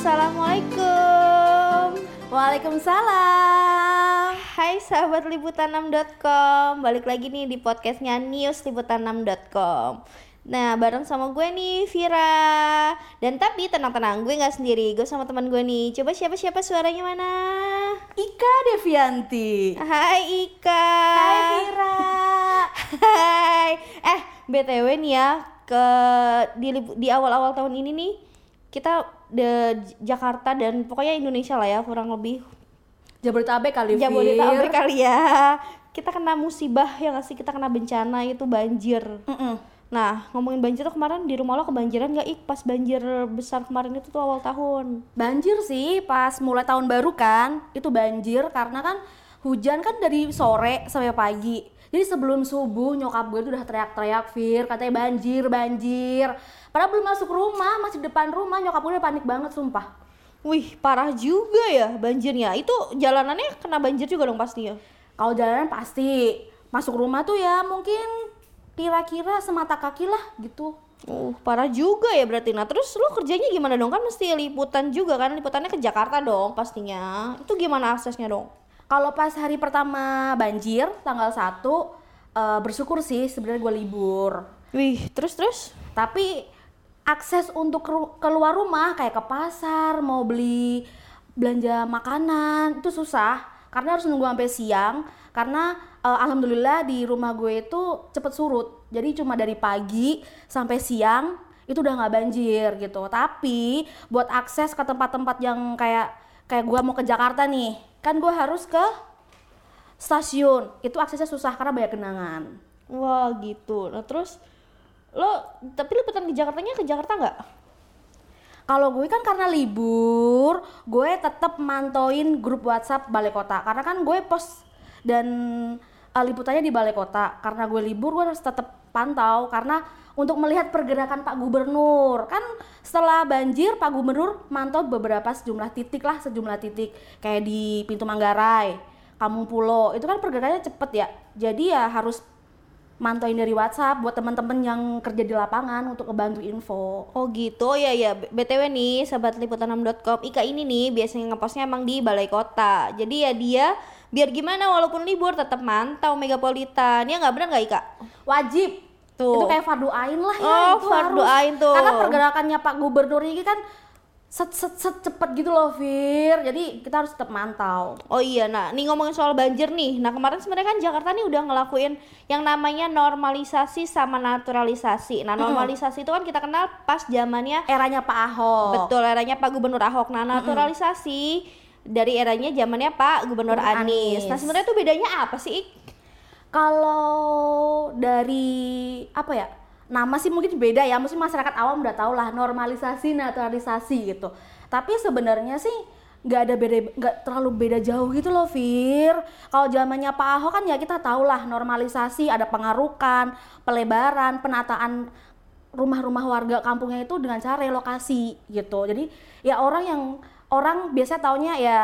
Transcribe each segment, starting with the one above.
Assalamualaikum. Waalaikumsalam. Hai sahabat liputan6.com. Balik lagi nih di podcastnya News liputan6.com. Nah, bareng sama gue nih Vira. Dan tapi tenang-tenang, gue nggak sendiri. Gue sama teman gue nih. Coba siapa-siapa suaranya mana? Ika Devianti. Hai Ika. Hai Vira. Hai. Eh, BTW nih ya, ke di awal-awal tahun ini nih kita de Jakarta dan pokoknya Indonesia lah ya kurang lebih Jabodetabek kali. Jabodetabek kali ya. Kita kena musibah ya nggak sih? Kita kena bencana itu banjir. Mm-mm. Nah, ngomongin banjir tuh kemarin di rumah lo kebanjiran nggak Ik pas banjir besar kemarin itu tuh awal tahun. Banjir sih pas mulai tahun baru kan, itu banjir karena kan hujan kan dari sore sampai pagi. Jadi sebelum subuh nyokap gue tuh udah teriak-teriak Fir, katanya banjir, banjir. Padahal belum masuk rumah, masih depan rumah, nyokap gue udah panik banget sumpah. Wih, parah juga ya banjirnya. Itu jalanannya kena banjir juga dong pastinya. Kalau jalanan pasti masuk rumah tuh ya mungkin kira-kira semata kaki lah gitu. Uh, parah juga ya berarti. Nah, terus lu kerjanya gimana dong? Kan mesti liputan juga kan? Liputannya ke Jakarta dong pastinya. Itu gimana aksesnya dong? Kalau pas hari pertama banjir tanggal 1 eh, bersyukur sih sebenarnya gue libur. Wih, terus terus? Tapi akses untuk keluar rumah kayak ke pasar, mau beli belanja makanan itu susah karena harus nunggu sampai siang karena eh, alhamdulillah di rumah gue itu cepet surut. Jadi cuma dari pagi sampai siang itu udah nggak banjir gitu. Tapi buat akses ke tempat-tempat yang kayak kayak gue mau ke Jakarta nih, kan gue harus ke stasiun. Itu aksesnya susah karena banyak genangan. Wah, gitu. Nah, terus lo tapi liputan ke Jakartanya ke Jakarta nggak? Kalau gue kan karena libur, gue tetap mantauin grup WhatsApp Balai Kota karena kan gue post dan uh, liputannya di Balai Kota. Karena gue libur, gue harus tetap pantau karena untuk melihat pergerakan Pak Gubernur. Kan setelah banjir, Pak Gubernur mantau beberapa sejumlah titik lah, sejumlah titik kayak di Pintu Manggarai, Kampung Pulo. Itu kan pergerakannya cepet ya. Jadi ya harus mantauin dari WhatsApp buat teman-teman yang kerja di lapangan untuk ngebantu info. Oh gitu, oh ya ya. BTW nih, sahabat liputan6.com, Ika ini nih biasanya ngepostnya emang di balai kota. Jadi ya dia biar gimana walaupun libur tetap mantau megapolitan. Ya nggak benar nggak Ika? wajib Tuh. itu kayak fardu ain lah ya Oh, itu fardu harus. ain tuh. karena pergerakannya Pak Gubernur ini kan set set set cepet gitu loh Fir jadi kita harus tetap mantau Oh iya, nah nih ngomongin soal banjir nih. Nah kemarin sebenarnya kan Jakarta nih udah ngelakuin yang namanya normalisasi sama naturalisasi. Nah normalisasi itu kan kita kenal pas zamannya eranya Pak Ahok betul eranya Pak Gubernur Ahok. Nah naturalisasi dari eranya zamannya Pak Gubernur Gubernur Anies. Nah Anies. sebenarnya tuh bedanya apa sih? Kalau dari apa ya nama sih mungkin beda ya mesti masyarakat awam udah tau lah normalisasi naturalisasi gitu. Tapi sebenarnya sih nggak ada beda nggak terlalu beda jauh gitu loh Fir. Kalau zamannya Pak Ahok kan ya kita tahu lah normalisasi ada pengarukan pelebaran penataan rumah-rumah warga kampungnya itu dengan cara relokasi gitu. Jadi ya orang yang orang biasa taunya ya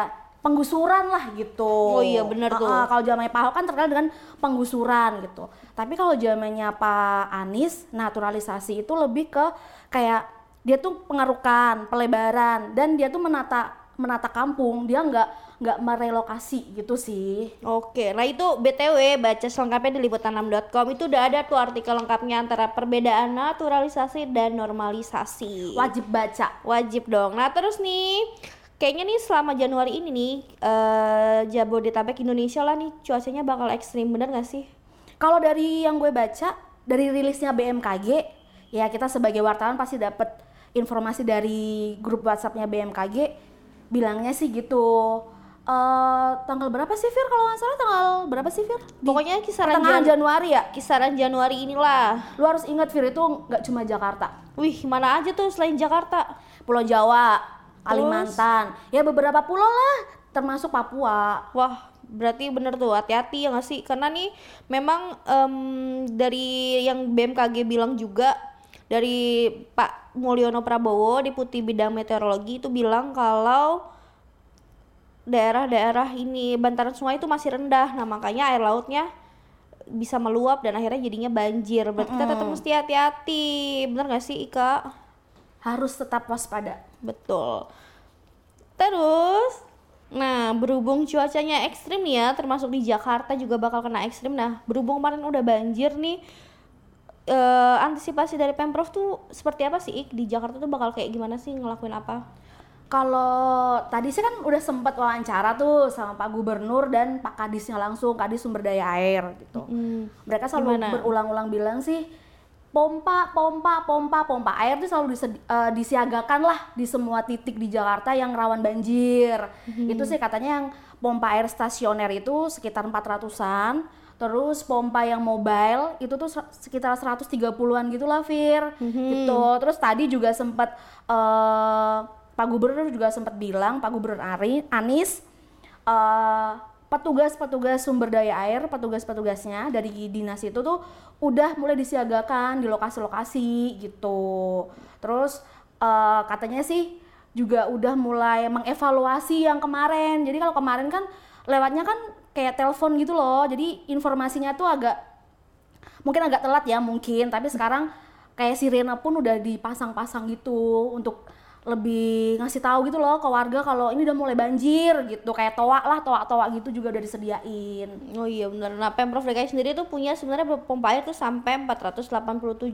penggusuran lah gitu Oh iya, bener tuh. Ah, kalau zamannya Pak Ahok kan terkenal dengan penggusuran gitu. Tapi kalau zamannya Pak Anies naturalisasi itu lebih ke kayak dia tuh pengarukan, pelebaran dan dia tuh menata menata kampung. Dia nggak nggak merelokasi gitu sih. Oke, nah itu BTW baca selengkapnya di liputan6.com itu udah ada tuh artikel lengkapnya antara perbedaan naturalisasi dan normalisasi. Wajib baca. Wajib dong. Nah terus nih, kayaknya nih selama Januari ini nih eh, Jabodetabek Indonesia lah nih cuacanya bakal ekstrim bener gak sih? Kalau dari yang gue baca dari rilisnya BMKG, ya kita sebagai wartawan pasti dapat informasi dari grup WhatsAppnya BMKG, bilangnya sih gitu. Eh tanggal berapa sih Fir? Kalau nggak salah tanggal berapa sih Fir? Pokoknya kisaran Jan- Januari ya. kisaran Januari inilah. Lu harus ingat Fir itu nggak cuma Jakarta, Wih, mana aja tuh selain Jakarta? Pulau Jawa, Kalimantan, ya beberapa pulau lah, termasuk Papua. Wah, berarti bener tuh hati-hati ya nggak sih? Karena nih memang em, dari yang BMKG bilang juga dari Pak Mulyono Prabowo Deputi Bidang Meteorologi itu bilang kalau daerah-daerah ini bantaran sungai itu masih rendah. Nah, makanya air lautnya bisa meluap dan akhirnya jadinya banjir. Berarti kita tetap mesti hati-hati. Bener gak sih, Ika? Harus tetap waspada. Betul. Terus, nah berhubung cuacanya ekstrim ya, termasuk di Jakarta juga bakal kena ekstrim. Nah, berhubung kemarin udah banjir nih, eh, antisipasi dari pemprov tuh seperti apa sih Ik? di Jakarta tuh bakal kayak gimana sih ngelakuin apa? Kalau tadi sih kan udah sempat wawancara tuh sama Pak Gubernur dan Pak Kadisnya langsung, Kadis Sumber Daya Air gitu. Hmm, Mereka selalu berulang-ulang bilang sih pompa, pompa, pompa, pompa air tuh selalu disedi- eh, disiagakan lah di semua titik di Jakarta yang rawan banjir. Itu sih katanya yang pompa air stasioner itu sekitar 400-an. Terus pompa yang mobile itu tuh se- sekitar 130-an gitu lah Fir. Gitu. Terus tadi juga sempat eh, Pak Gubernur juga sempat bilang, Pak Gubernur Ari, Anies eh, petugas-petugas sumber daya air, petugas-petugasnya dari dinas itu tuh udah mulai disiagakan di lokasi-lokasi gitu. Terus eh, katanya sih juga udah mulai mengevaluasi yang kemarin. Jadi kalau kemarin kan lewatnya kan kayak telepon gitu loh. Jadi informasinya tuh agak mungkin agak telat ya mungkin, tapi sekarang kayak sirena pun udah dipasang-pasang gitu untuk lebih ngasih tahu gitu loh ke warga kalau ini udah mulai banjir gitu kayak toa lah toa-toa gitu juga udah disediain Oh iya benar. Nah, Pemprov DKI sendiri tuh punya sebenarnya pompa air tuh sampai 487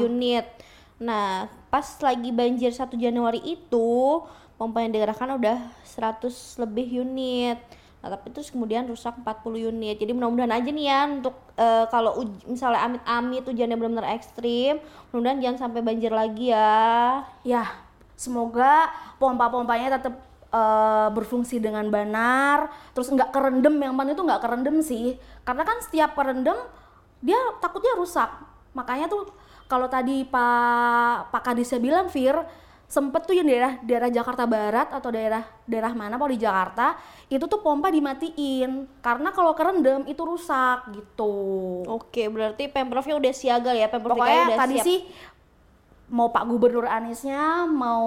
unit. Nah, pas lagi banjir 1 Januari itu, pompa yang digerakkan udah 100 lebih unit. Nah, tapi terus kemudian rusak 40 unit. Jadi mudah-mudahan aja nih ya untuk eh, kalau uj- misalnya amit-amit hujannya benar-benar ekstrim, mudah-mudahan jangan sampai banjir lagi ya. ya semoga pompa-pompanya tetap eh, berfungsi dengan benar terus nggak kerendam yang penting itu nggak kerendam sih. Karena kan setiap kerendam dia takutnya rusak. Makanya tuh kalau tadi Pak Pak Kadisnya bilang Fir sempet tuh yang daerah daerah Jakarta Barat atau daerah daerah mana kalau di Jakarta itu tuh pompa dimatiin. Karena kalau kerendam itu rusak gitu. Oke, berarti Pemprovnya udah siaga ya, Pemprov DKI pokoknya udah tadi siap. sih mau Pak Gubernur Aniesnya mau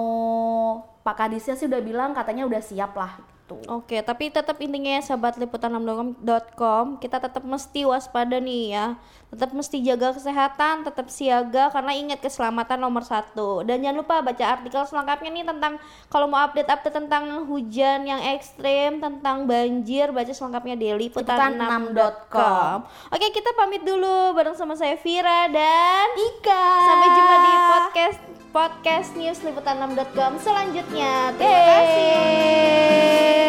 Pak Kadisnya sih udah bilang katanya udah siap lah gitu. Oke, tapi tetap intinya ya sahabat liputan6.com kita tetap mesti waspada nih ya. Tetap mesti jaga kesehatan, tetap siaga karena ingat keselamatan nomor satu. Dan jangan lupa baca artikel selengkapnya nih tentang kalau mau update-update tentang hujan yang ekstrim, tentang banjir, baca selengkapnya di liputan6.com. Oke, kita pamit dulu bareng sama saya Vira dan Ika. sampai jumpa di podcast podcast news liputan6.com selanjutnya. Terima kasih.